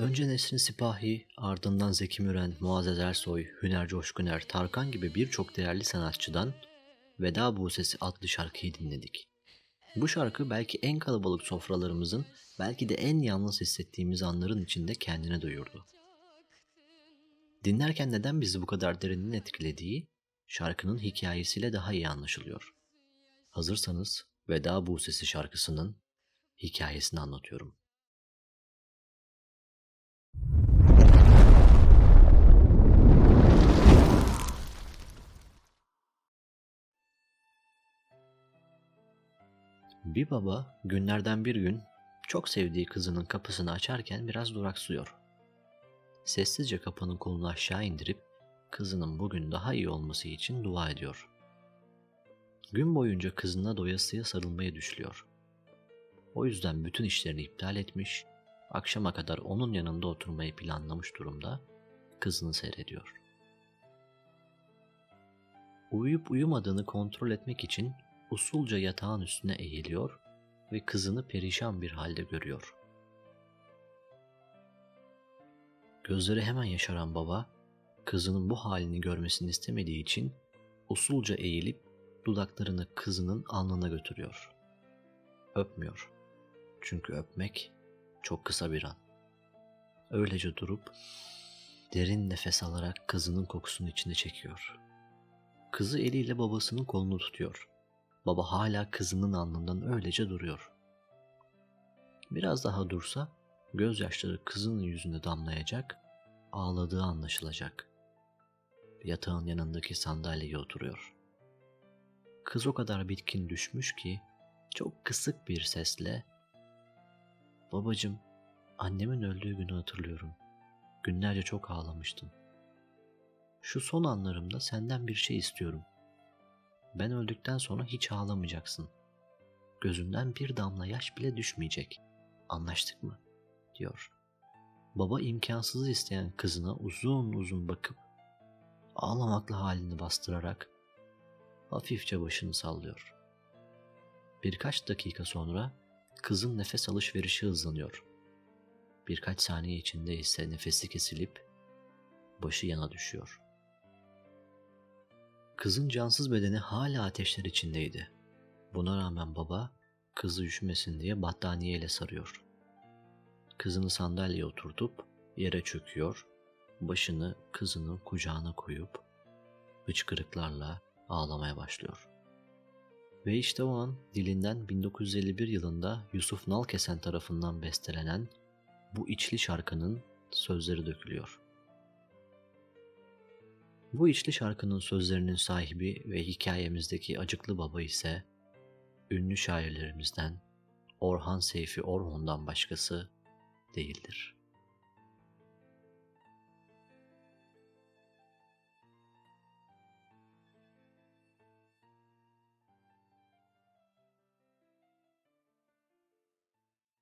Önce Nesrin Sipahi, ardından Zeki Müren, Muazzez Ersoy, Hüner Coşkuner, Tarkan gibi birçok değerli sanatçıdan Veda Busesi adlı şarkıyı dinledik. Bu şarkı belki en kalabalık sofralarımızın, belki de en yalnız hissettiğimiz anların içinde kendine duyurdu. Dinlerken neden bizi bu kadar derinin etkilediği, şarkının hikayesiyle daha iyi anlaşılıyor. Hazırsanız Veda Busesi şarkısının hikayesini anlatıyorum. Bir baba günlerden bir gün çok sevdiği kızının kapısını açarken biraz duraksıyor. Sessizce kapının kolunu aşağı indirip kızının bugün daha iyi olması için dua ediyor. Gün boyunca kızına doyasıya sarılmayı düşlüyor. O yüzden bütün işlerini iptal etmiş, akşama kadar onun yanında oturmayı planlamış durumda kızını seyrediyor. Uyuyup uyumadığını kontrol etmek için usulca yatağın üstüne eğiliyor ve kızını perişan bir halde görüyor. Gözleri hemen yaşaran baba, kızının bu halini görmesini istemediği için usulca eğilip dudaklarını kızının alnına götürüyor. Öpmüyor. Çünkü öpmek çok kısa bir an. Öylece durup derin nefes alarak kızının kokusunu içine çekiyor. Kızı eliyle babasının kolunu tutuyor. Baba hala kızının alnından öylece duruyor. Biraz daha dursa gözyaşları kızının yüzünde damlayacak, ağladığı anlaşılacak. Yatağın yanındaki sandalyeye oturuyor. Kız o kadar bitkin düşmüş ki çok kısık bir sesle Babacım, annemin öldüğü günü hatırlıyorum. Günlerce çok ağlamıştım. Şu son anlarımda senden bir şey istiyorum. Ben öldükten sonra hiç ağlamayacaksın. Gözünden bir damla yaş bile düşmeyecek. Anlaştık mı? diyor. Baba imkansızı isteyen kızına uzun uzun bakıp ağlamakla halini bastırarak hafifçe başını sallıyor. Birkaç dakika sonra kızın nefes alışverişi hızlanıyor. Birkaç saniye içinde ise nefesi kesilip başı yana düşüyor. Kızın cansız bedeni hala ateşler içindeydi. Buna rağmen baba kızı üşümesin diye battaniyeyle sarıyor. Kızını sandalyeye oturtup yere çöküyor, başını kızının kucağına koyup hıçkırıklarla ağlamaya başlıyor. Ve işte o an dilinden 1951 yılında Yusuf Nalkesen tarafından bestelenen bu içli şarkının sözleri dökülüyor. Bu içli şarkının sözlerinin sahibi ve hikayemizdeki acıklı baba ise ünlü şairlerimizden Orhan Seyfi Orhun'dan başkası değildir.